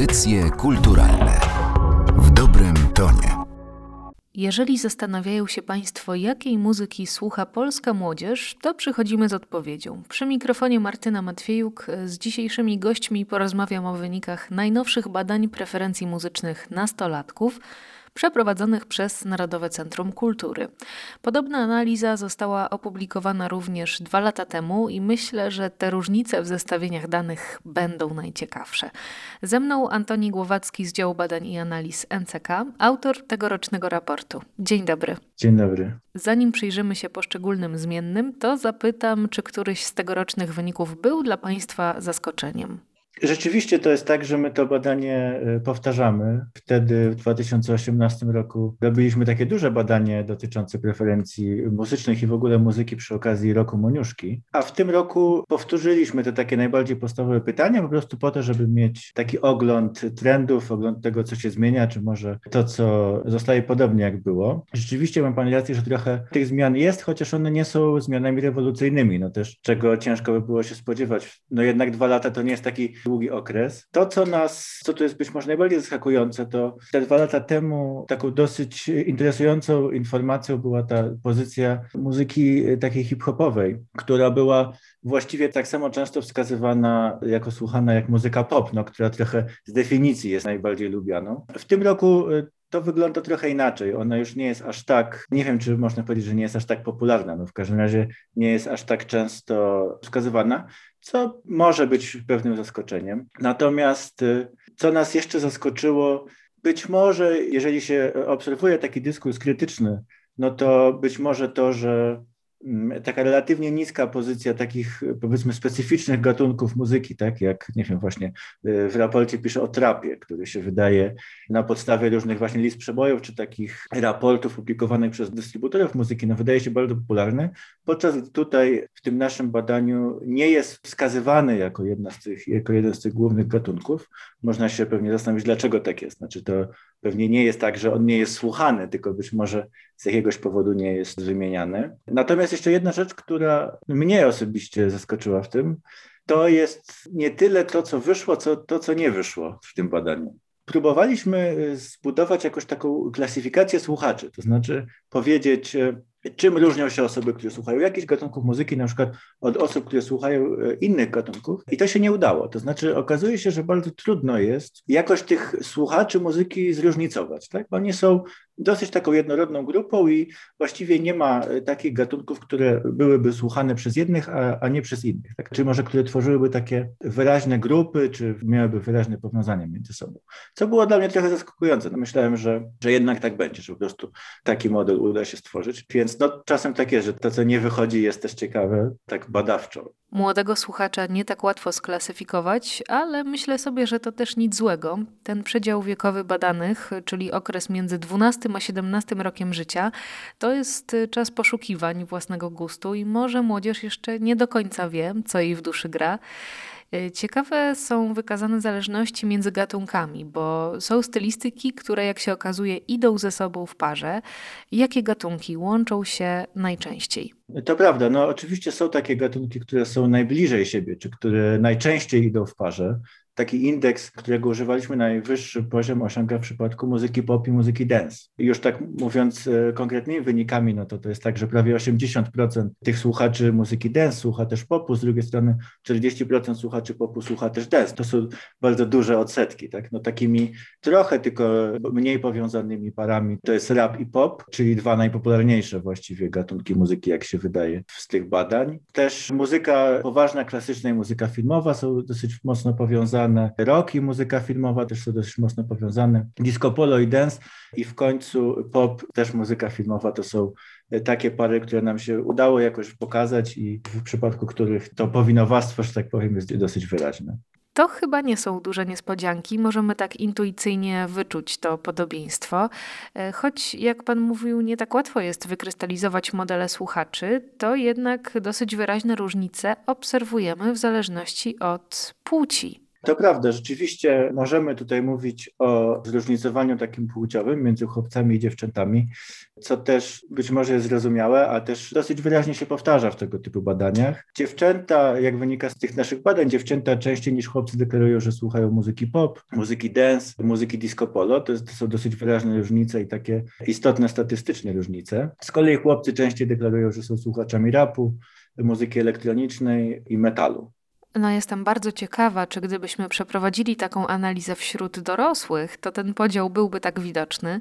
Audycje kulturalne w dobrym tonie. Jeżeli zastanawiają się Państwo, jakiej muzyki słucha polska młodzież, to przychodzimy z odpowiedzią. Przy mikrofonie Martyna Matwiejuk z dzisiejszymi gośćmi porozmawiam o wynikach najnowszych badań preferencji muzycznych nastolatków przeprowadzonych przez Narodowe Centrum Kultury. Podobna analiza została opublikowana również dwa lata temu i myślę, że te różnice w zestawieniach danych będą najciekawsze. Ze mną Antoni Głowacki z działu badań i analiz NCK, autor tegorocznego raportu. Dzień dobry. Dzień dobry. Zanim przyjrzymy się poszczególnym zmiennym, to zapytam, czy któryś z tegorocznych wyników był dla Państwa zaskoczeniem. Rzeczywiście to jest tak, że my to badanie e, powtarzamy. Wtedy w 2018 roku robiliśmy takie duże badanie dotyczące preferencji muzycznych i w ogóle muzyki przy okazji roku Moniuszki. A w tym roku powtórzyliśmy te takie najbardziej podstawowe pytania, po prostu po to, żeby mieć taki ogląd trendów, ogląd tego, co się zmienia, czy może to, co zostaje podobnie jak było. Rzeczywiście mam Pani rację, że trochę tych zmian jest, chociaż one nie są zmianami rewolucyjnymi, no też czego ciężko by było się spodziewać. No jednak dwa lata to nie jest taki długi okres. To, co nas, co tu jest być może najbardziej zaskakujące, to te dwa lata temu taką dosyć interesującą informacją była ta pozycja muzyki takiej hip-hopowej, która była właściwie tak samo często wskazywana jako słuchana jak muzyka pop, no, która trochę z definicji jest najbardziej lubianą. W tym roku y, to wygląda trochę inaczej. Ona już nie jest aż tak, nie wiem, czy można powiedzieć, że nie jest aż tak popularna, no w każdym razie nie jest aż tak często wskazywana co może być pewnym zaskoczeniem. Natomiast y, co nas jeszcze zaskoczyło, być może, jeżeli się obserwuje taki dyskurs krytyczny, no to być może to, że taka relatywnie niska pozycja takich powiedzmy specyficznych gatunków muzyki, tak jak nie wiem właśnie y, w raporcie pisze o trapie, który się wydaje na podstawie różnych właśnie list przebojów czy takich raportów publikowanych przez dystrybutorów muzyki, no wydaje się bardzo popularny, podczas tutaj w tym naszym badaniu nie jest wskazywany jako, jedna z tych, jako jeden z tych głównych gatunków. Można się pewnie zastanowić, dlaczego tak jest. Znaczy to pewnie nie jest tak, że on nie jest słuchany, tylko być może z jakiegoś powodu nie jest wymieniany. Natomiast jeszcze jedna rzecz, która mnie osobiście zaskoczyła w tym, to jest nie tyle to, co wyszło, co to, co nie wyszło w tym badaniu. Próbowaliśmy zbudować jakąś taką klasyfikację słuchaczy, to znaczy powiedzieć, czym różnią się osoby, które słuchają jakichś gatunków muzyki, na przykład od osób, które słuchają e, innych gatunków. I to się nie udało. To znaczy okazuje się, że bardzo trudno jest jakoś tych słuchaczy muzyki zróżnicować. Tak? Oni są dosyć taką jednorodną grupą i właściwie nie ma e, takich gatunków, które byłyby słuchane przez jednych, a, a nie przez innych. Tak? Czy może które tworzyłyby takie wyraźne grupy, czy miałyby wyraźne powiązania między sobą. Co było dla mnie trochę zaskakujące. No myślałem, że, że jednak tak będzie, że po prostu taki model uda się stworzyć. Więc no, czasem tak jest, że to, co nie wychodzi, jest też ciekawe, tak badawczo. Młodego słuchacza nie tak łatwo sklasyfikować, ale myślę sobie, że to też nic złego. Ten przedział wiekowy badanych, czyli okres między 12 a 17 rokiem życia, to jest czas poszukiwań własnego gustu i może młodzież jeszcze nie do końca wie, co jej w duszy gra. Y, ciekawe są wykazane zależności między gatunkami, bo są stylistyki, które jak się okazuje idą ze sobą w parze. Jakie gatunki łączą się najczęściej? To prawda. No, oczywiście są takie gatunki, które są najbliżej siebie, czy które najczęściej idą w parze taki indeks, którego używaliśmy, najwyższy poziom osiąga w przypadku muzyki pop i muzyki dance. Już tak mówiąc e, konkretnymi wynikami, no to to jest tak, że prawie 80% tych słuchaczy muzyki dance słucha też popu, z drugiej strony 40% słuchaczy popu słucha też dance. To są bardzo duże odsetki, tak? No takimi trochę tylko mniej powiązanymi parami to jest rap i pop, czyli dwa najpopularniejsze właściwie gatunki muzyki, jak się wydaje z tych badań. Też muzyka poważna, klasyczna i muzyka filmowa są dosyć mocno powiązane powiązane. Rock i muzyka filmowa też są dość mocno powiązane. Disco polo i dance i w końcu pop, też muzyka filmowa to są takie pary, które nam się udało jakoś pokazać i w przypadku których to powinowactwo, że tak powiem, jest dosyć wyraźne. To chyba nie są duże niespodzianki. Możemy tak intuicyjnie wyczuć to podobieństwo. E, choć, jak Pan mówił, nie tak łatwo jest wykrystalizować modele słuchaczy, to jednak dosyć wyraźne różnice obserwujemy w zależności od płci. To prawda, rzeczywiście możemy tutaj mówić o zróżnicowaniu takim płciowym między chłopcami i dziewczętami, co też być może jest zrozumiałe, a też dosyć wyraźnie się powtarza w tego typu badaniach. Dziewczęta, jak wynika z tych naszych badań, dziewczęta częściej niż chłopcy deklarują, że słuchają muzyki pop, muzyki dance, muzyki disco polo. To, jest, to są dosyć wyraźne różnice i takie istotne statystycznie różnice. Z kolei chłopcy częściej deklarują, że są słuchaczami rapu, muzyki elektronicznej i metalu. No, jestem bardzo ciekawa, czy gdybyśmy przeprowadzili taką analizę wśród dorosłych, to ten podział byłby tak widoczny.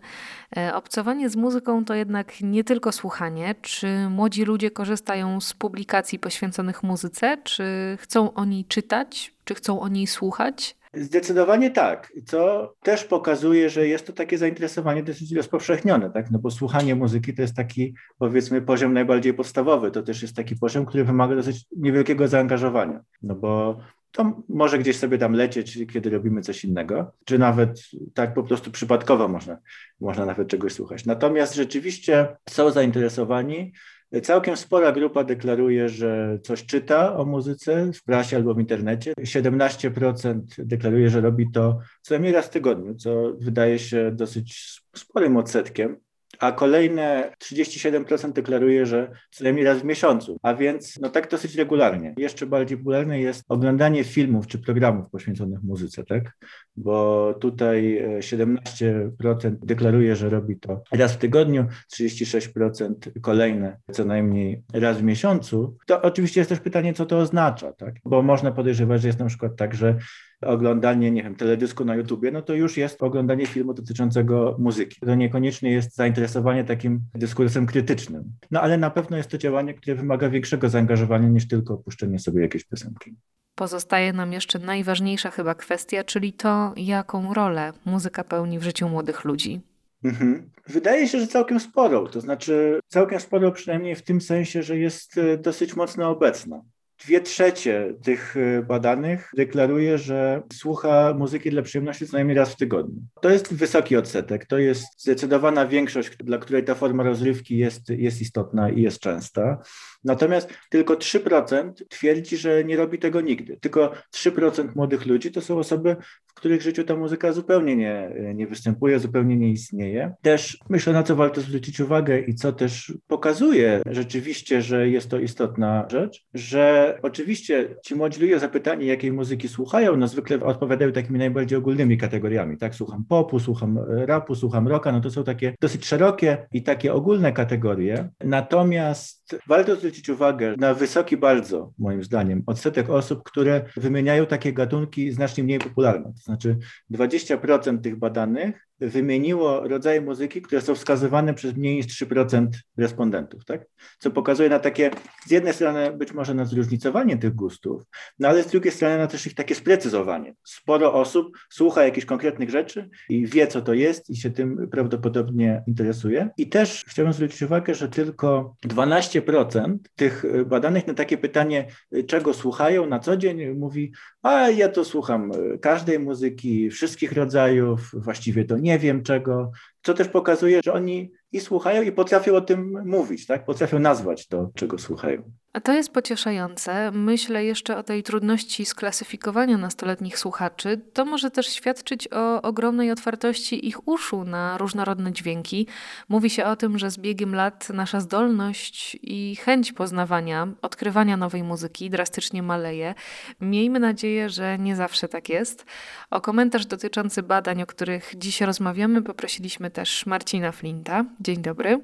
E, obcowanie z muzyką to jednak nie tylko słuchanie. Czy młodzi ludzie korzystają z publikacji poświęconych muzyce? Czy chcą o niej czytać? Czy chcą o niej słuchać? Zdecydowanie tak, co też pokazuje, że jest to takie zainteresowanie dosyć rozpowszechnione, tak? No bo słuchanie muzyki to jest taki, powiedzmy, poziom najbardziej podstawowy. To też jest taki poziom, który wymaga dosyć niewielkiego zaangażowania. No bo to może gdzieś sobie tam lecieć, kiedy robimy coś innego, czy nawet tak po prostu przypadkowo można, można nawet czegoś słuchać. Natomiast rzeczywiście są zainteresowani Całkiem spora grupa deklaruje, że coś czyta o muzyce w prasie albo w internecie. 17% deklaruje, że robi to co najmniej raz w tygodniu, co wydaje się dosyć sporym odsetkiem a kolejne 37% deklaruje, że co najmniej raz w miesiącu, a więc no tak dosyć regularnie. Jeszcze bardziej popularne jest oglądanie filmów czy programów poświęconych muzyce, tak? Bo tutaj 17% e, deklaruje, że robi to raz w tygodniu, 36% kolejne co najmniej raz w miesiącu. To oczywiście jest też pytanie, co to oznacza, tak? Bo można podejrzewać, że jest na przykład tak, że oglądanie, nie wiem, teledysku na YouTubie, no to już jest oglądanie filmu dotyczącego muzyki. To niekoniecznie jest zainteresowanie takim dyskursem krytycznym. No ale na pewno jest to działanie, które wymaga większego zaangażowania niż tylko opuszczenie sobie jakiejś piosenki. Pozostaje nam jeszcze najważniejsza chyba kwestia, czyli to, jaką rolę muzyka pełni w życiu młodych ludzi. Mhm. Wydaje się, że całkiem sporo. To znaczy, całkiem sporo przynajmniej w tym sensie, że jest e, dosyć mocno obecna. Dwie trzecie tych y, badanych deklaruje, że słucha muzyki dla przyjemności co najmniej raz w tygodniu. To jest wysoki odsetek, to jest zdecydowana większość, dla której ta forma rozrywki jest, jest istotna i jest częsta. Natomiast tylko 3% twierdzi, że nie robi tego nigdy. Tylko 3% młodych ludzi to są osoby, w których życiu ta muzyka zupełnie nie, nie występuje, zupełnie nie istnieje. Też myślę, na co warto zwrócić uwagę i co też pokazuje rzeczywiście, że jest to istotna rzecz, że oczywiście ci młodzi ludzie zapytani, jakiej muzyki słuchają, no zwykle odpowiadają takimi najbardziej ogólnymi kategoriami. Tak, słucham popu, słucham rapu, słucham rocka, no to są takie dosyć szerokie i takie ogólne kategorie. Natomiast warto zwrócić uwagę na wysoki bardzo, moim zdaniem, odsetek osób, które wymieniają takie gatunki znacznie mniej popularne. To znaczy 20% tych badanych wymieniło rodzaje muzyki, które są wskazywane przez mniej niż 3% respondentów, tak? Co pokazuje na takie, z jednej strony być może na zróżnicowanie tych gustów, no ale z drugiej strony na też ich takie sprecyzowanie. Sporo osób słucha jakichś konkretnych rzeczy i wie, co to jest i się tym prawdopodobnie interesuje. I też chciałbym zwrócić uwagę, że tylko 12% tych badanych na takie pytanie, czego słuchają na co dzień, mówi, a ja to słucham każdej muzyki, wszystkich rodzajów, właściwie to nie nie wiem czego, co też pokazuje, że oni i słuchają i potrafią o tym mówić, tak? Potrafią nazwać to, czego słuchają. A to jest pocieszające. Myślę jeszcze o tej trudności sklasyfikowania nastoletnich słuchaczy. To może też świadczyć o ogromnej otwartości ich uszu na różnorodne dźwięki. Mówi się o tym, że z biegiem lat nasza zdolność i chęć poznawania, odkrywania nowej muzyki drastycznie maleje. Miejmy nadzieję, że nie zawsze tak jest. O komentarz dotyczący badań, o których dziś rozmawiamy, poprosiliśmy też Marcina Flinta. Dzień dobry.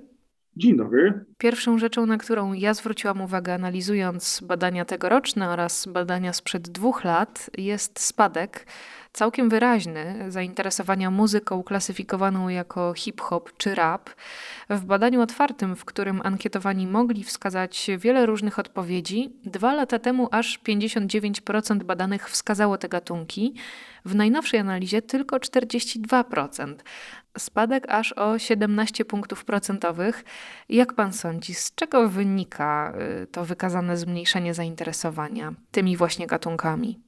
Dzień dobry. Pierwszą rzeczą, na którą ja zwróciłam uwagę, analizując badania tegoroczne oraz badania sprzed dwóch lat, jest spadek całkiem wyraźny zainteresowania muzyką klasyfikowaną jako hip-hop czy rap. W badaniu otwartym, w którym ankietowani mogli wskazać wiele różnych odpowiedzi, dwa lata temu aż 59% badanych wskazało te gatunki. W najnowszej analizie tylko 42%. Spadek aż o 17 punktów procentowych. Jak pan sądzi, z czego wynika y, to wykazane zmniejszenie zainteresowania tymi właśnie gatunkami?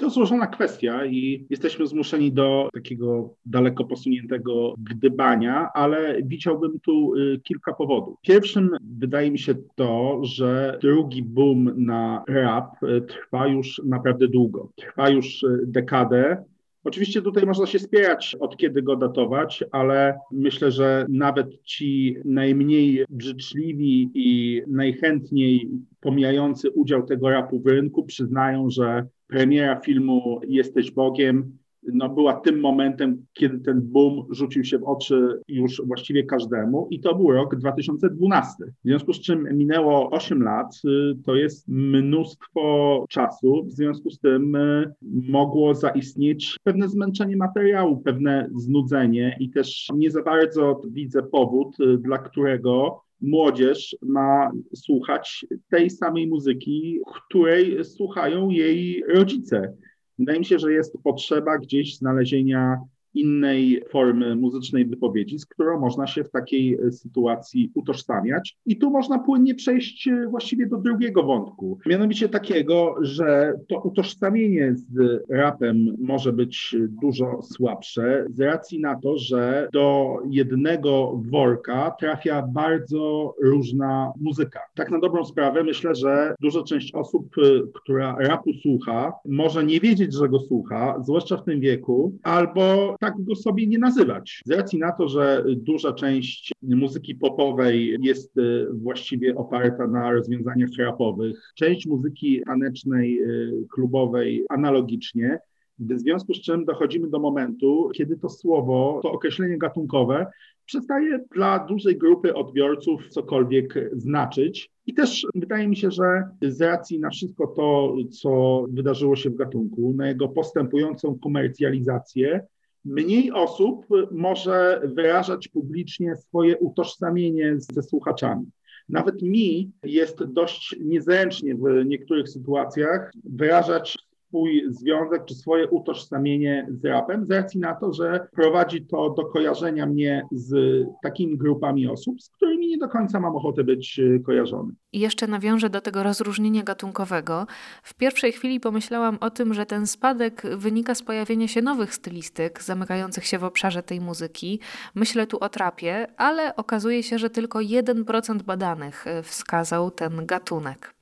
To złożona kwestia i jesteśmy zmuszeni do takiego daleko posuniętego gdybania, ale widziałbym tu y, kilka powodów. Pierwszym wydaje mi się to, że drugi boom na rap y, trwa już naprawdę długo. Trwa już dekadę. Oczywiście tutaj można się spierać, od kiedy go datować, ale myślę, że nawet ci najmniej życzliwi i najchętniej pomijający udział tego rapu w rynku przyznają, że premiera filmu Jesteś Bogiem no, była tym momentem, kiedy ten boom rzucił się w oczy już właściwie każdemu i to był rok 2012. W związku z czym minęło 8 lat, y, to jest mnóstwo czasu, w związku z tym y, mogło zaistnieć pewne zmęczenie materiału, pewne znudzenie i też nie za bardzo widzę powód, y, dla którego młodzież ma słuchać tej samej muzyki, której słuchają jej rodzice. Wydaje mi się, że jest potrzeba gdzieś znalezienia innej formy muzycznej wypowiedzi, z którą można się w takiej e, sytuacji utożsamiać. I tu można płynnie przejść e, właściwie do drugiego wątku, mianowicie takiego, że to utożsamienie z rapem może być dużo słabsze z racji na to, że do jednego worka trafia bardzo różna muzyka. Tak na dobrą sprawę myślę, że duża część osób, e, która rapu słucha, może nie wiedzieć, że go słucha, zwłaszcza w tym wieku, albo tak go sobie nie nazywać. Z racji na to, że duża część muzyki popowej jest e, właściwie oparta na rozwiązaniach rapowych, część muzyki tanecznej, e, klubowej analogicznie, w związku z czym dochodzimy do momentu, kiedy to słowo, to określenie gatunkowe przestaje dla dużej grupy odbiorców cokolwiek znaczyć. I też wydaje mi się, że z racji na wszystko to, co wydarzyło się w gatunku, na jego postępującą komercjalizację, mniej osób może wyrażać publicznie swoje utożsamienie ze słuchaczami. Nawet mi jest dość niezręcznie w niektórych sytuacjach wyrażać swój związek czy swoje utożsamienie z rapem, z racji na to, że prowadzi to do kojarzenia mnie z takimi grupami osób, z którymi nie do końca mam ochotę być y, kojarzony. I jeszcze nawiążę do tego rozróżnienia gatunkowego. W pierwszej chwili pomyślałam o tym, że ten spadek wynika z pojawienia się nowych stylistyk zamykających się w obszarze tej muzyki. Myślę tu o trapie, ale okazuje się, że tylko 1% badanych y, wskazał ten gatunek.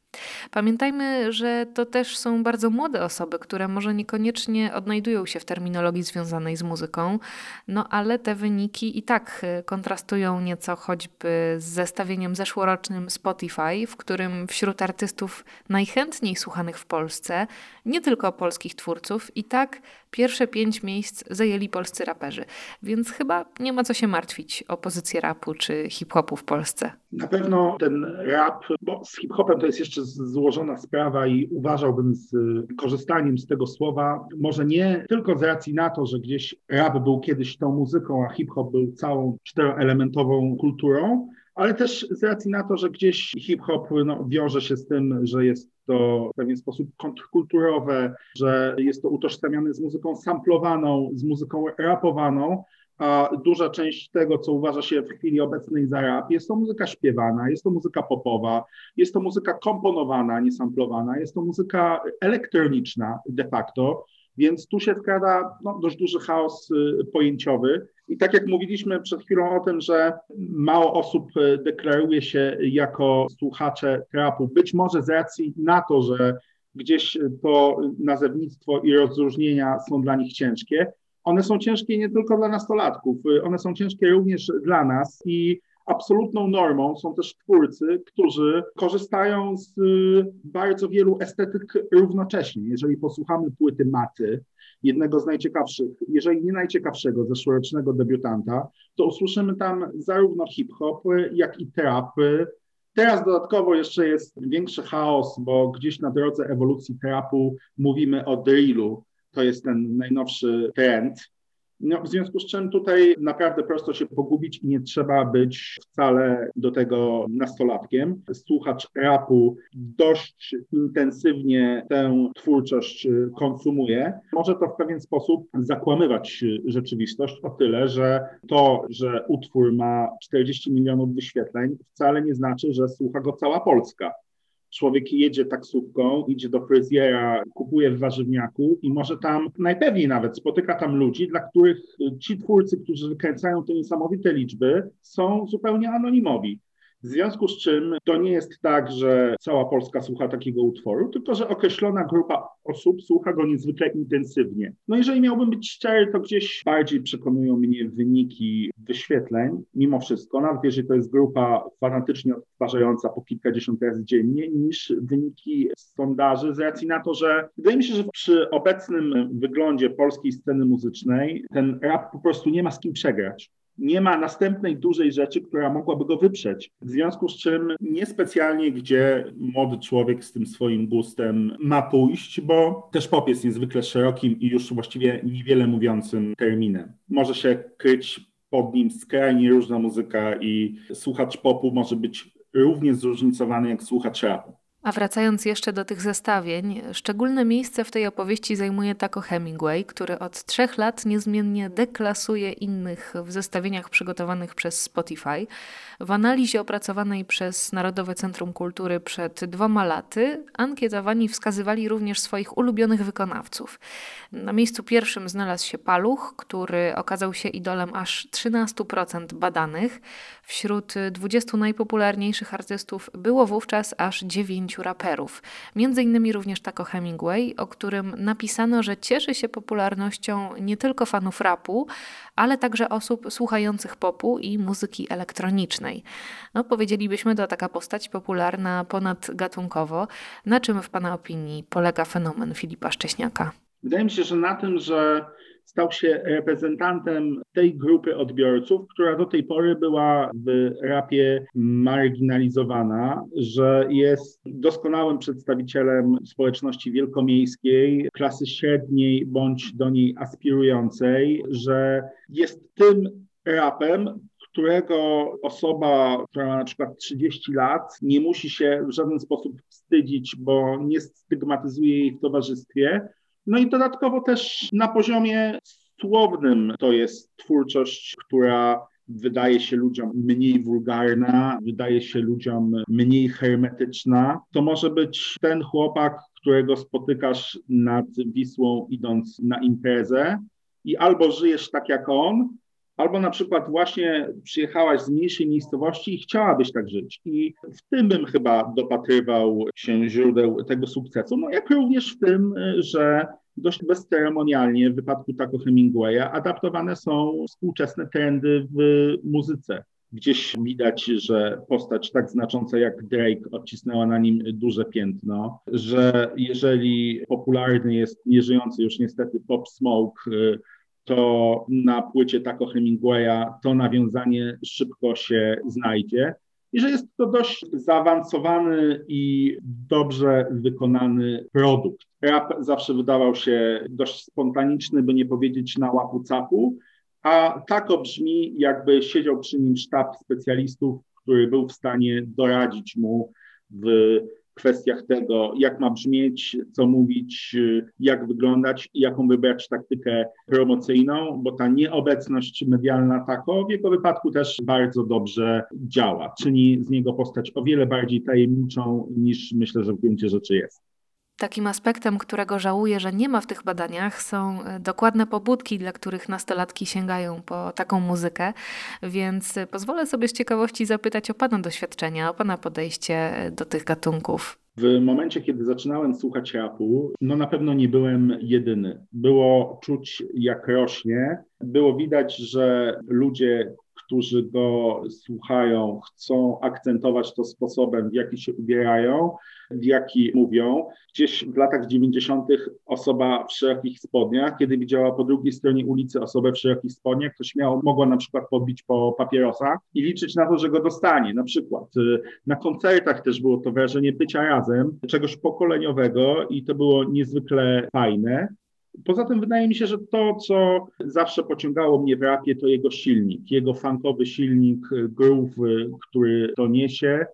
Pamiętajmy, że to też są bardzo młode osoby, które może niekoniecznie odnajdują się w terminologii związanej z muzyką, no ale te wyniki i tak y, kontrastują nieco choćby z zestawieniem zeszłorocznym Spotify, w którym wśród artystów najchętniej słuchanych w Polsce, nie tylko polskich twórców, i tak pierwsze pięć miejsc zajęli polscy raperzy. Więc chyba nie ma co się martwić o pozycję rapu czy hip-hopu w Polsce. Na pewno ten rap, bo z hip-hopem to jest jeszcze złożona sprawa i uważałbym z korzystaniem z tego słowa, może nie tylko z racji na to, że gdzieś rap był kiedyś tą muzyką, a hip-hop był całą czteroelementową kulturą, ale też z racji na to, że gdzieś hip-hop no, wiąże się z tym, że jest to w pewien sposób kontrkulturowe, że jest to utożsamiane z muzyką samplowaną, z muzyką rapowaną, a duża część tego, co uważa się w chwili obecnej za rap, jest to muzyka śpiewana, jest to muzyka popowa, jest to muzyka komponowana, nie samplowana, jest to muzyka elektroniczna de facto, więc tu się wkrada no, dość duży chaos y, pojęciowy. I tak jak mówiliśmy przed chwilą o tym, że mało osób y, deklaruje się jako słuchacze trapu, być może z racji na to, że gdzieś to nazewnictwo i rozróżnienia są dla nich ciężkie. One są ciężkie nie tylko dla nastolatków, y, one są ciężkie również dla nas i absolutną normą są też twórcy, którzy korzystają z bardzo wielu estetyk równocześnie. Jeżeli posłuchamy płyty Maty, jednego z najciekawszych, jeżeli nie najciekawszego zeszłorocznego debiutanta, to usłyszymy tam zarówno hip-hop, jak i trap. Teraz dodatkowo jeszcze jest większy chaos, bo gdzieś na drodze ewolucji trapu mówimy o drillu. To jest ten najnowszy trend. No, w związku z czym tutaj naprawdę prosto się pogubić i nie trzeba być wcale do tego nastolatkiem. Słuchacz rapu dość intensywnie tę twórczość konsumuje. Może to w pewien sposób zakłamywać rzeczywistość o tyle, że to, że utwór ma 40 milionów wyświetleń, wcale nie znaczy, że słucha go cała Polska człowiek jedzie taksówką, idzie do fryzjera, kupuje w warzywniaku i może tam najpewniej nawet spotyka tam ludzi, dla których ci twórcy, którzy wykręcają te niesamowite liczby, są zupełnie anonimowi. W związku z czym to nie jest tak, że cała Polska słucha takiego utworu, tylko że określona grupa osób słucha go niezwykle intensywnie. No jeżeli miałbym być szczery, to gdzieś bardziej przekonują mnie wyniki wyświetleń, mimo wszystko, nawet jeżeli to jest grupa fanatycznie odtwarzająca po kilkadziesiąt razy dziennie, niż wyniki sondaży, z racji na to, że wydaje mi się, że przy obecnym wyglądzie polskiej sceny muzycznej ten rap po prostu nie ma z kim przegrać nie ma następnej dużej rzeczy, która mogłaby go wyprzeć. W związku z czym niespecjalnie gdzie młody człowiek z tym swoim gustem ma pójść, bo też pop jest niezwykle szerokim i już właściwie niewiele mówiącym terminem. Może się kryć pod nim skrajnie różna muzyka i słuchacz popu może być równie zróżnicowany jak słuchacz rapu. A wracając jeszcze do tych zestawień, szczególne miejsce w tej opowieści zajmuje Taco Hemingway, który od trzech lat niezmiennie deklasuje innych w zestawieniach przygotowanych przez Spotify. W analizie opracowanej przez Narodowe Centrum Kultury przed dwoma laty ankietowani wskazywali również swoich ulubionych wykonawców. Na miejscu pierwszym znalazł się Paluch, który okazał się idolem aż 13% badanych. Wśród 20 najpopularniejszych artystów było wówczas aż 9 raperów. Między innymi również Taco Hemingway, o którym napisano, że cieszy się popularnością nie tylko fanów rapu, ale także osób słuchających popu i muzyki elektronicznej. No, powiedzielibyśmy, to taka postać popularna ponadgatunkowo. Na czym w Pana opinii polega fenomen Filipa Szcześniaka? Wydaje mi się, że na tym, że stał się reprezentantem tej grupy odbiorców, która do tej pory była w rapie marginalizowana, że jest doskonałym przedstawicielem społeczności wielkomiejskiej, klasy średniej bądź do niej aspirującej, że jest tym rapem, którego osoba, która ma na przykład 30 lat, nie musi się w żaden sposób wstydzić, bo nie stygmatyzuje jej w towarzystwie, no i dodatkowo też na poziomie słownym to jest twórczość, która wydaje się ludziom mniej wulgarna, wydaje się ludziom mniej hermetyczna. To może być ten chłopak, którego spotykasz nad Wisłą idąc na imprezę i albo żyjesz tak jak on, albo na przykład właśnie przyjechałaś z mniejszej miejscowości i chciałabyś tak żyć. I w tym bym chyba dopatrywał się źródeł tego sukcesu, no jak również w tym, że dość bezceremonialnie w wypadku Taco Hemingwaya adaptowane są współczesne trendy w muzyce. Gdzieś widać, że postać tak znacząca jak Drake odcisnęła na nim duże piętno, że jeżeli popularny jest nieżyjący już niestety Pop Smoke, to na płycie Taco Hemingwaya to nawiązanie szybko się znajdzie i że jest to dość zaawansowany i dobrze wykonany produkt. Rap zawsze wydawał się dość spontaniczny, by nie powiedzieć na łapu capu, a tako brzmi, jakby siedział przy nim sztab specjalistów, który był w stanie doradzić mu w kwestiach tego, jak ma brzmieć, co mówić, jak wyglądać i jaką wybrać taktykę promocyjną, bo ta nieobecność medialna tako w jego wypadku też bardzo dobrze działa. Czyni z niego postać o wiele bardziej tajemniczą niż myślę, że w gruncie rzeczy jest. Takim aspektem, którego żałuję, że nie ma w tych badaniach, są e, dokładne pobudki, dla których nastolatki sięgają po taką muzykę, więc pozwolę sobie z ciekawości zapytać o Pana doświadczenia, o Pana podejście e, do tych gatunków. W momencie, kiedy zaczynałem słuchać rapu, no na pewno nie byłem jedyny. Było czuć, jak rośnie. Było widać, że ludzie, którzy go słuchają, chcą akcentować to sposobem, w jaki się ubierają, w jaki mówią. Gdzieś w latach 90. osoba w szerokich spodniach, kiedy widziała po drugiej stronie ulicy osobę w szerokich spodniach, to śmiało mogła na przykład podbić po papierosach i liczyć na to, że go dostanie. Na przykład y, na koncertach też było to wrażenie bycia razem, czegoś pokoleniowego i to było niezwykle fajne. Poza tym wydaje mi się, że to, co zawsze pociągało mnie w rapie, to jego silnik, jego funkowy silnik, groove, który to niesie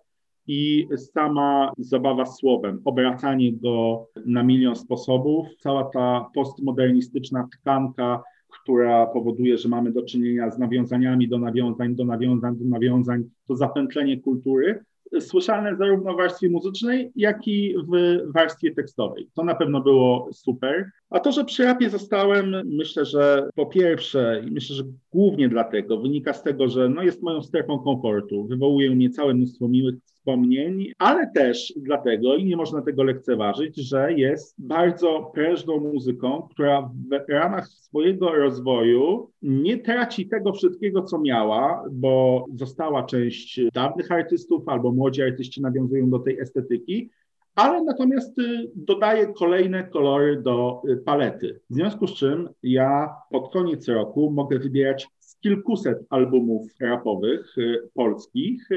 i sama zabawa słowem, obracanie go na milion sposobów, cała ta postmodernistyczna tkanka, która powoduje, że mamy do czynienia z nawiązaniami do nawiązań, do nawiązań, do nawiązań, to zapętlenie kultury, słyszalne zarówno w warstwie muzycznej, jak i w warstwie tekstowej. To na pewno było super. A to, że przy rapie zostałem, myślę, że po pierwsze, i myślę, że głównie dlatego, wynika z tego, że no jest moją strefą komfortu. Wywołuje mnie całe mnóstwo miłych wspomnień, ale też dlatego, i nie można tego lekceważyć, że jest bardzo prężną muzyką, która w ramach swojego rozwoju nie traci tego wszystkiego, co miała, bo została część dawnych artystów albo młodzi artyści nawiązują do tej estetyki, ale natomiast y, dodaje kolejne kolory do y, palety. W związku z czym ja pod koniec roku mogę wybierać z kilkuset albumów rapowych y, polskich,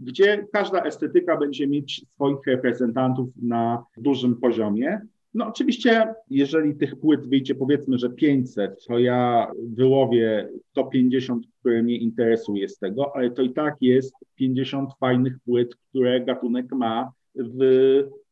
gdzie każda estetyka będzie mieć swoich reprezentantów na dużym poziomie. No oczywiście, jeżeli tych płyt wyjdzie powiedzmy, że 500, to ja wyłowię to 50, które mnie interesuje z tego, ale to i tak jest 50 fajnych płyt, które gatunek ma w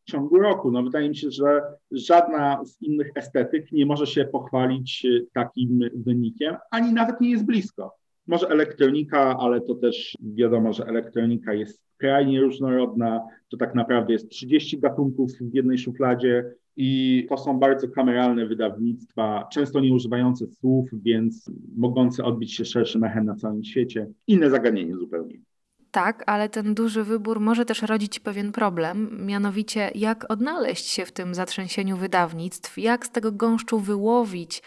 ciągu roku. No wydaje mi się, że żadna z innych estetyk nie może się pochwalić takim wynikiem, ani nawet nie jest blisko. Może elektronika, ale to też wiadomo, że elektronika jest skrajnie różnorodna. To tak naprawdę jest 30 gatunków w jednej szufladzie i to są bardzo kameralne wydawnictwa, często nie używające słów, więc mogące odbić się szerszym echem na całym świecie. Inne zagadnienie zupełnie. Tak, ale ten duży wybór może też rodzić pewien problem, mianowicie jak odnaleźć się w tym zatrzęsieniu wydawnictw, jak z tego gąszczu wyłowić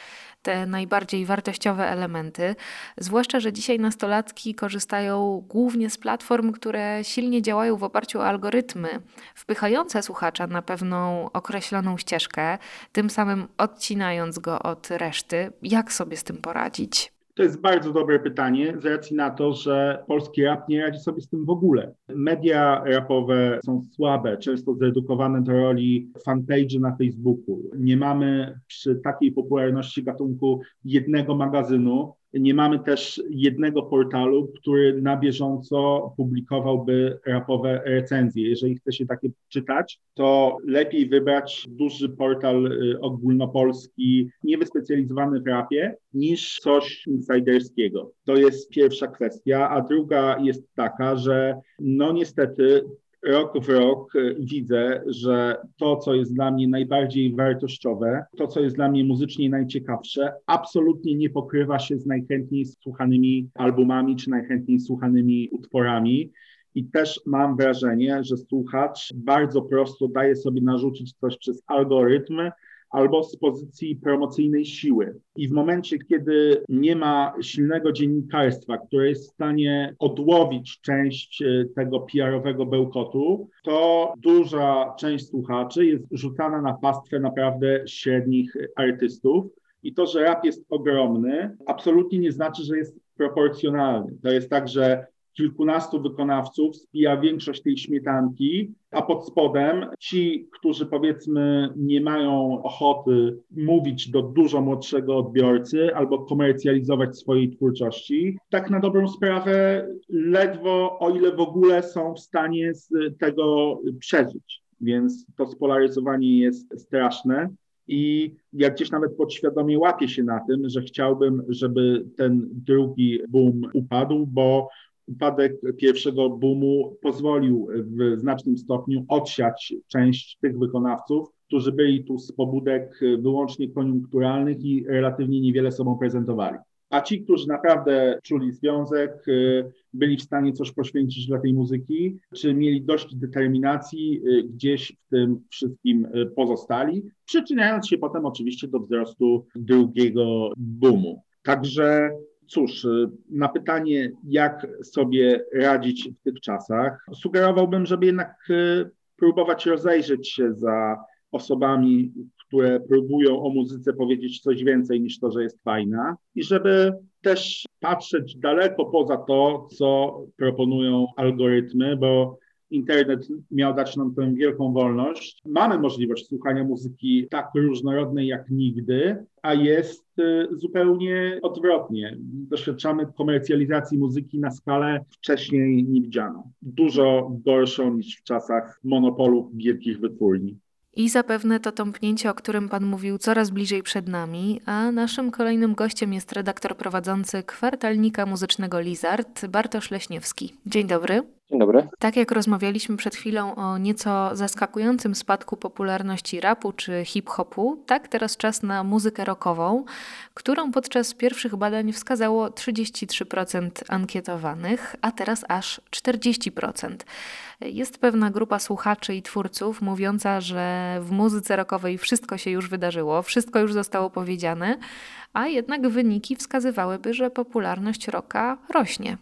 te najbardziej wartościowe elementy. Zwłaszcza, że dzisiaj nastolatki korzystają głównie z platform, które silnie działają w oparciu o algorytmy, wpychające słuchacza na pewną określoną ścieżkę, tym samym odcinając go od reszty. Jak sobie z tym poradzić? To jest bardzo dobre pytanie, z racji na to, że polski rap nie radzi sobie z tym w ogóle. Media rapowe są słabe, często zredukowane do roli fanpage na Facebooku. Nie mamy przy takiej popularności gatunku jednego magazynu, nie mamy też jednego portalu, który na bieżąco publikowałby rapowe recenzje. Jeżeli chce się takie czytać, to lepiej wybrać duży portal y, ogólnopolski, niewyspecjalizowany w rapie, niż coś insiderskiego. To jest pierwsza kwestia. A druga jest taka, że no niestety rok w rok y, widzę, że to, co jest dla mnie najbardziej wartościowe, to, co jest dla mnie muzycznie najciekawsze, absolutnie nie pokrywa się z najchętniej słuchanymi albumami czy najchętniej słuchanymi utworami. I też mam wrażenie, że słuchacz bardzo prosto daje sobie narzucić coś przez algorytmy, albo z pozycji promocyjnej siły. I w momencie, kiedy nie ma silnego dziennikarstwa, które jest w stanie odłowić część e, tego PR-owego bełkotu, to duża część słuchaczy jest rzucana na pastwę naprawdę średnich artystów. I to, że rap jest ogromny, absolutnie nie znaczy, że jest proporcjonalny. To jest tak, że kilkunastu wykonawców spija większość tej śmietanki, a pod spodem ci, którzy powiedzmy nie mają ochoty mówić do dużo młodszego odbiorcy albo komercjalizować swojej twórczości, tak na dobrą sprawę ledwo, o ile w ogóle są w stanie z tego przeżyć. Więc to spolaryzowanie jest straszne. I ja gdzieś nawet podświadomie łapię się na tym, że chciałbym, żeby ten drugi boom upadł, bo upadek pierwszego boomu pozwolił w znacznym stopniu odsiać część tych wykonawców, którzy byli tu z pobudek wyłącznie koniunkturalnych i relatywnie niewiele sobą prezentowali. A ci, którzy naprawdę czuli związek, byli w stanie coś poświęcić dla tej muzyki, czy mieli dość determinacji, gdzieś w tym wszystkim pozostali, przyczyniając się potem oczywiście do wzrostu drugiego boomu. Także Cóż, y, na pytanie, jak sobie radzić w tych czasach, sugerowałbym, żeby jednak y, próbować rozejrzeć się za osobami, które próbują o muzyce powiedzieć coś więcej niż to, że jest fajna, i żeby też patrzeć daleko poza to, co proponują algorytmy, bo internet miał dać nam tę wielką wolność. Mamy możliwość słuchania muzyki tak różnorodnej jak nigdy, a jest y, zupełnie odwrotnie. Doświadczamy komercjalizacji muzyki na skalę wcześniej niewidzianą. Dużo gorszą niż w czasach monopolu wielkich wytwórni. I zapewne to tąpnięcie, o którym Pan mówił, coraz bliżej przed nami, a naszym kolejnym gościem jest redaktor prowadzący kwartalnika muzycznego Lizard, Bartosz Leśniewski. Dzień dobry. Dzień dobry. Tak jak rozmawialiśmy przed chwilą o nieco zaskakującym spadku popularności rapu czy hip-hopu, tak teraz czas na muzykę rockową, którą podczas pierwszych badań wskazało 33% ankietowanych, a teraz aż 40%. Jest pewna grupa słuchaczy i twórców mówiąca, że w muzyce rockowej wszystko się już wydarzyło, wszystko już zostało powiedziane, a jednak wyniki wskazywałyby, że popularność rocka rośnie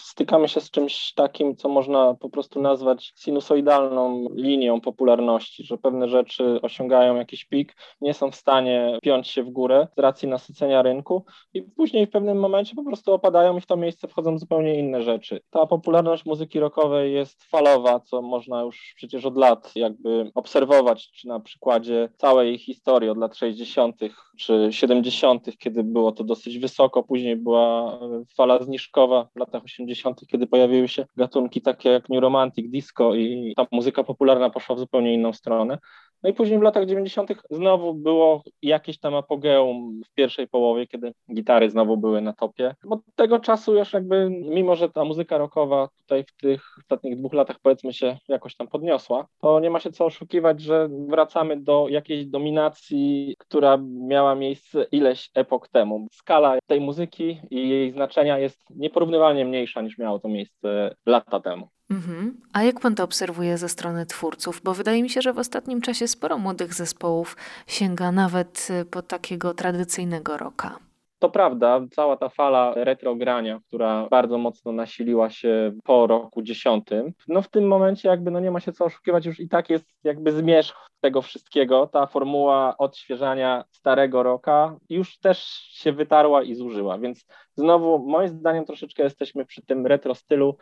stykamy się z czymś takim, co można po prostu nazwać sinusoidalną linią popularności, że pewne rzeczy osiągają jakiś pik, nie są w stanie piąć się w górę z racji nasycenia rynku i później w pewnym momencie po prostu opadają i w to miejsce wchodzą zupełnie inne rzeczy. Ta popularność muzyki rockowej jest falowa, co można już przecież od lat jakby obserwować, czy na przykładzie całej historii od lat 60. czy 70., kiedy było to dosyć wysoko, później była fala zniżkowa w latach 80 80., kiedy pojawiły się gatunki takie jak New Romantic, disco i ta muzyka popularna poszła w zupełnie inną stronę. No i później w latach 90. znowu było jakieś tam apogeum w pierwszej połowie, kiedy gitary znowu były na topie. Od tego czasu już jakby, mimo że ta muzyka rockowa tutaj w tych ostatnich dwóch latach powiedzmy się jakoś tam podniosła, to nie ma się co oszukiwać, że wracamy do jakiejś dominacji, która miała miejsce ileś epok temu. Skala tej muzyki i jej znaczenia jest nieporównywalnie mniejsza niż miało to miejsce lata temu. Mhm. A jak pan to obserwuje ze strony twórców? Bo wydaje mi się, że w ostatnim czasie sporo młodych zespołów sięga nawet y, po takiego tradycyjnego rocka. To prawda, cała ta fala retrogrania, która bardzo mocno nasiliła się po roku dziesiątym, no w tym momencie jakby no nie ma się co oszukiwać, już i tak jest jakby zmierzch tego wszystkiego. Ta formuła odświeżania starego roka już też się wytarła i zużyła, więc znowu moim zdaniem troszeczkę jesteśmy przy tym retro stylu,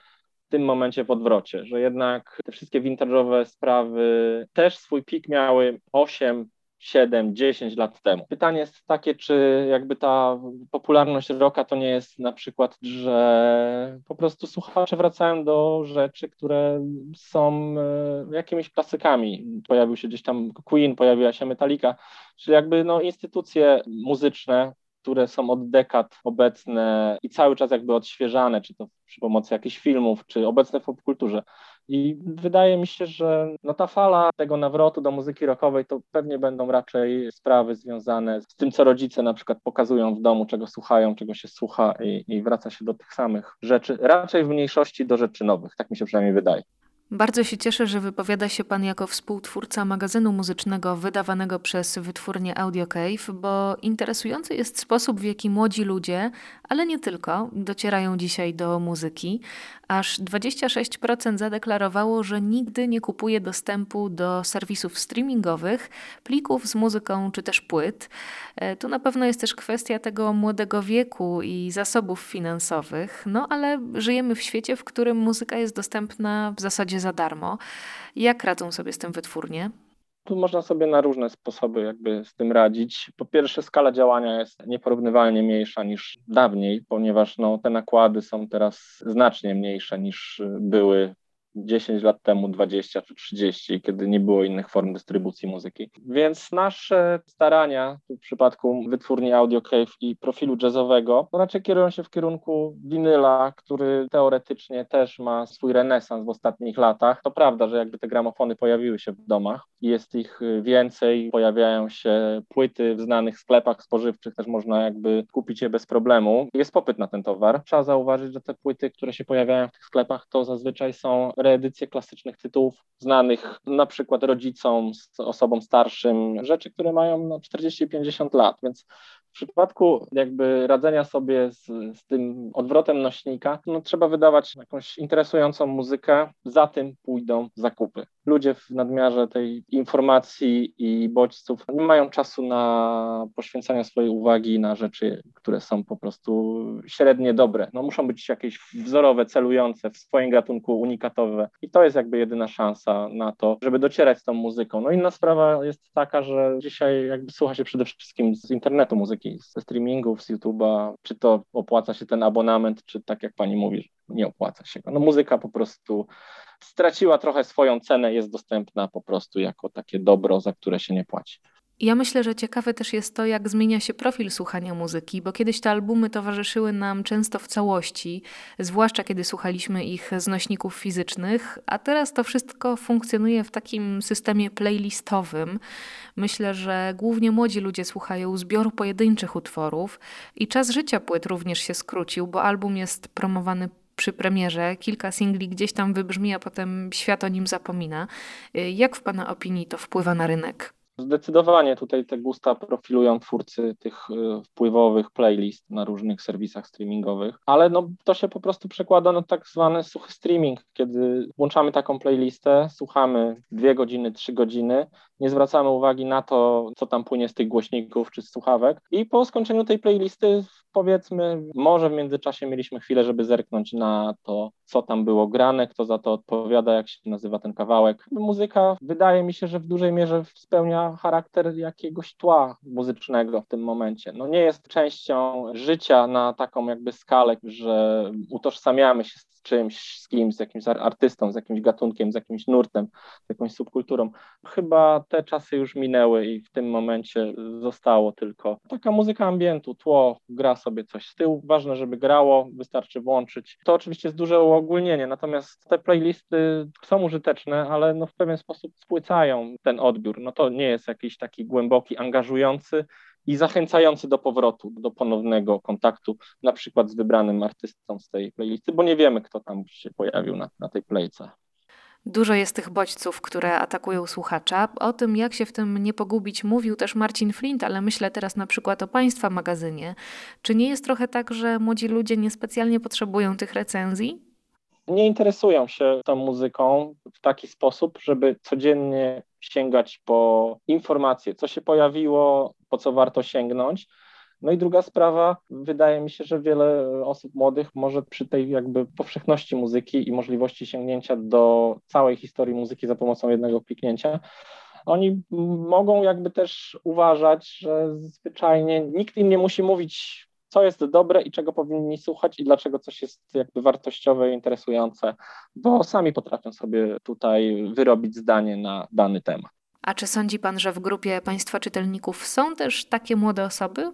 w tym momencie w odwrocie, że jednak te wszystkie vintage'owe sprawy też swój pik miały 8, 7, 10 lat temu. Pytanie jest takie, czy jakby ta popularność rocka to nie jest na przykład, że po prostu słuchacze wracają do rzeczy, które są e, jakimiś klasykami. Pojawił się gdzieś tam Queen, pojawiła się Metallica, czyli jakby no, instytucje muzyczne, które są od dekad obecne i cały czas jakby odświeżane, czy to przy pomocy jakichś filmów, czy obecne w popkulturze. I wydaje mi się, że no ta fala tego nawrotu do muzyki rockowej to pewnie będą raczej sprawy związane z tym, co rodzice na przykład pokazują w domu, czego słuchają, czego się słucha i, i wraca się do tych samych rzeczy, raczej w mniejszości do rzeczy nowych, tak mi się przynajmniej wydaje. Bardzo się cieszę, że wypowiada się Pan jako współtwórca magazynu muzycznego wydawanego przez wytwórnię Audio Cave, bo interesujący jest sposób, w jaki młodzi ludzie, ale nie tylko, docierają dzisiaj do muzyki. Aż 26% zadeklarowało, że nigdy nie kupuje dostępu do serwisów streamingowych, plików z muzyką czy też płyt. E, tu na pewno jest też kwestia tego młodego wieku i zasobów finansowych, no ale żyjemy w świecie, w którym muzyka jest dostępna w zasadzie za darmo. Jak radzą sobie z tym wytwórnie? Tu można sobie na różne sposoby jakby z tym radzić. Po pierwsze, skala działania jest nieporównywalnie mniejsza niż dawniej, ponieważ no, te nakłady są teraz znacznie mniejsze niż były 10 lat temu, 20 czy 30, kiedy nie było innych form dystrybucji muzyki. Więc nasze starania w przypadku wytwórni Audio Cave i profilu jazzowego to raczej kierują się w kierunku winyla, który teoretycznie też ma swój renesans w ostatnich latach. To prawda, że jakby te gramofony pojawiły się w domach, jest ich więcej, pojawiają się płyty w znanych sklepach spożywczych, też można jakby kupić je bez problemu. Jest popyt na ten towar. Trzeba zauważyć, że te płyty, które się pojawiają w tych sklepach, to zazwyczaj są reedycje klasycznych tytułów znanych na przykład rodzicom, osobom starszym, rzeczy, które mają no, 40-50 lat, więc przypadku jakby radzenia sobie z, z tym odwrotem nośnika, no trzeba wydawać jakąś interesującą muzykę, za tym pójdą zakupy. Ludzie w nadmiarze tej informacji i bodźców nie mają czasu na poświęcanie swojej uwagi na rzeczy, które są po prostu średnie dobre. No muszą być jakieś wzorowe, celujące, w swoim gatunku unikatowe i to jest jakby jedyna szansa na to, żeby docierać z tą muzyką. No inna sprawa jest taka, że dzisiaj jakby słucha się przede wszystkim z internetu muzyki, ze streamingów, z YouTube'a, czy to opłaca się ten abonament, czy tak jak pani mówi, nie opłaca się go. No muzyka po prostu straciła trochę swoją cenę, jest dostępna po prostu jako takie dobro, za które się nie płaci. Ja myślę, że ciekawe też jest to, jak zmienia się profil słuchania muzyki, bo kiedyś te albumy towarzyszyły nam często w całości, zwłaszcza kiedy słuchaliśmy ich z nośników fizycznych, a teraz to wszystko funkcjonuje w takim systemie playlistowym. Myślę, że głównie młodzi ludzie słuchają zbioru pojedynczych utworów i czas życia płyt również się skrócił, bo album jest promowany przy premierze, kilka singli gdzieś tam wybrzmi, a potem świat o nim zapomina. Jak w Pana opinii to wpływa na rynek? Zdecydowanie tutaj te gusta profilują twórcy tych y, wpływowych playlist na różnych serwisach streamingowych, ale no, to się po prostu przekłada na tak zwany suchy streaming, kiedy włączamy taką playlistę, słuchamy dwie godziny, trzy godziny, nie zwracamy uwagi na to, co tam płynie z tych głośników czy z słuchawek i po skończeniu tej playlisty powiedzmy, może w międzyczasie mieliśmy chwilę, żeby zerknąć na to, co tam było grane, kto za to odpowiada, jak się nazywa ten kawałek. Muzyka wydaje mi się, że w dużej mierze spełnia charakter jakiegoś tła muzycznego w tym momencie. No nie jest częścią życia na taką jakby skalę, że utożsamiamy się z czymś, z kimś, z jakimś artystą, z jakimś gatunkiem, z jakimś nurtem, z jakąś subkulturą. Chyba te czasy już minęły i w tym momencie zostało tylko taka muzyka ambientu, tło, gra sobie coś z tyłu. Ważne, żeby grało, wystarczy włączyć. To oczywiście jest duże uogólnienie, natomiast te playlisty są użyteczne, ale no w pewien sposób spłycają ten odbiór. No to nie jest jakiś taki głęboki, angażujący, i zachęcający do powrotu, do ponownego kontaktu, na przykład z wybranym artystą z tej playlisty, bo nie wiemy, kto tam się pojawił na, na tej playce. Dużo jest tych bodźców, które atakują słuchacza. O tym, jak się w tym nie pogubić, mówił też Marcin Flint, ale myślę teraz na przykład o Państwa magazynie. Czy nie jest trochę tak, że młodzi ludzie niespecjalnie potrzebują tych recenzji? Nie interesują się tą muzyką w taki sposób, żeby codziennie sięgać po informacje, co się pojawiło, po co warto sięgnąć. No i druga sprawa, wydaje mi się, że wiele osób młodych może przy tej jakby powszechności muzyki i możliwości sięgnięcia do całej historii muzyki za pomocą jednego kliknięcia, oni mogą jakby też uważać, że zwyczajnie nikt im nie musi mówić, co jest dobre i czego powinni słuchać i dlaczego coś jest jakby wartościowe i interesujące, bo sami potrafią sobie tutaj wyrobić zdanie na dany temat. A czy sądzi Pan, że w grupie Państwa czytelników są też takie młode osoby?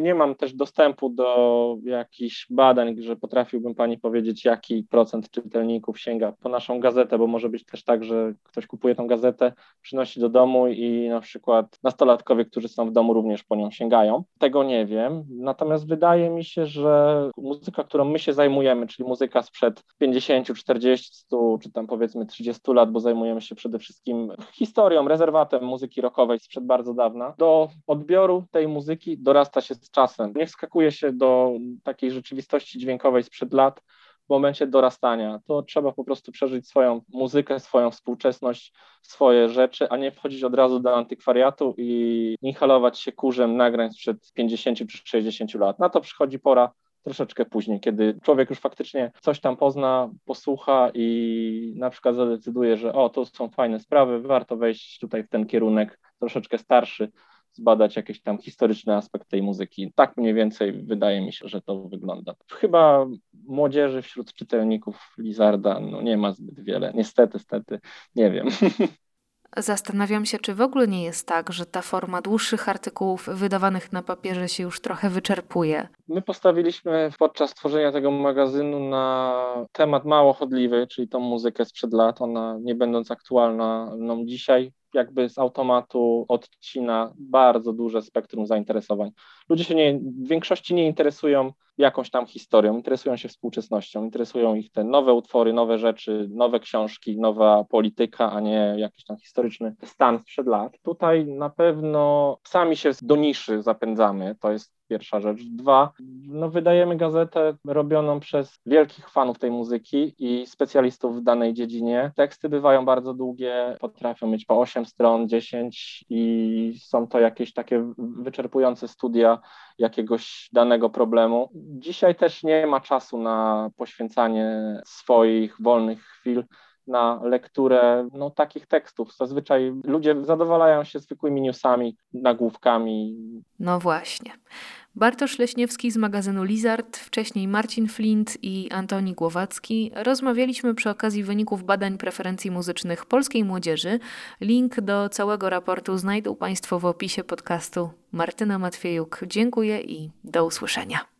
Nie mam też dostępu do jakichś badań, że potrafiłbym pani powiedzieć, jaki procent czytelników sięga po naszą gazetę, bo może być też tak, że ktoś kupuje tą gazetę, przynosi do domu i na przykład nastolatkowie, którzy są w domu, również po nią sięgają. Tego nie wiem. Natomiast wydaje mi się, że muzyka, którą my się zajmujemy, czyli muzyka sprzed 50, 40, 100 czy tam powiedzmy 30 lat, bo zajmujemy się przede wszystkim historią, rezerwatem muzyki rockowej sprzed bardzo dawna, do odbioru tej muzyki dorasta się czasem. Nie wskakuje się do takiej rzeczywistości dźwiękowej sprzed lat w momencie dorastania. To trzeba po prostu przeżyć swoją muzykę, swoją współczesność, swoje rzeczy, a nie wchodzić od razu do antykwariatu i inhalować się kurzem nagrań sprzed 50 czy 60 lat. Na to przychodzi pora troszeczkę później, kiedy człowiek już faktycznie coś tam pozna, posłucha i na przykład zadecyduje, że o, to są fajne sprawy, warto wejść tutaj w ten kierunek troszeczkę starszy, zbadać jakiś tam historyczny aspekt tej muzyki. Tak mniej więcej wydaje mi się, że to wygląda. Chyba młodzieży wśród czytelników Lizarda no nie ma zbyt wiele. Niestety, stety, nie wiem. Zastanawiam się, czy w ogóle nie jest tak, że ta forma dłuższych artykułów wydawanych na papierze się już trochę wyczerpuje. My postawiliśmy podczas tworzenia tego magazynu na temat mało chodliwy, czyli tą muzykę sprzed lat. Ona nie będąc aktualna no, dzisiaj, jakby z automatu odcina bardzo duże spektrum zainteresowań. Ludzie się nie, w większości nie interesują jakąś tam historią, interesują się współczesnością, interesują ich te nowe utwory, nowe rzeczy, nowe książki, nowa polityka, a nie jakiś tam historyczny stan sprzed lat. Tutaj na pewno sami się do niszy zapędzamy, to jest pierwsza rzecz. Dwa, no wydajemy gazetę robioną przez wielkich fanów tej muzyki i specjalistów w danej dziedzinie. Teksty bywają bardzo długie, potrafią mieć po 8 stron, 10 i są to jakieś takie wyczerpujące studia jakiegoś danego problemu. Dzisiaj też nie ma czasu na poświęcanie swoich wolnych chwil na lekturę no, takich tekstów. Zazwyczaj ludzie zadowalają się zwykłymi newsami, nagłówkami. No właśnie. Bartosz Leśniewski z magazynu Lizard, wcześniej Marcin Flint i Antoni Głowacki. Rozmawialiśmy przy okazji wyników badań preferencji muzycznych polskiej młodzieży. Link do całego raportu znajdą Państwo w opisie podcastu. Martyna Matwiejuk, dziękuję i do usłyszenia.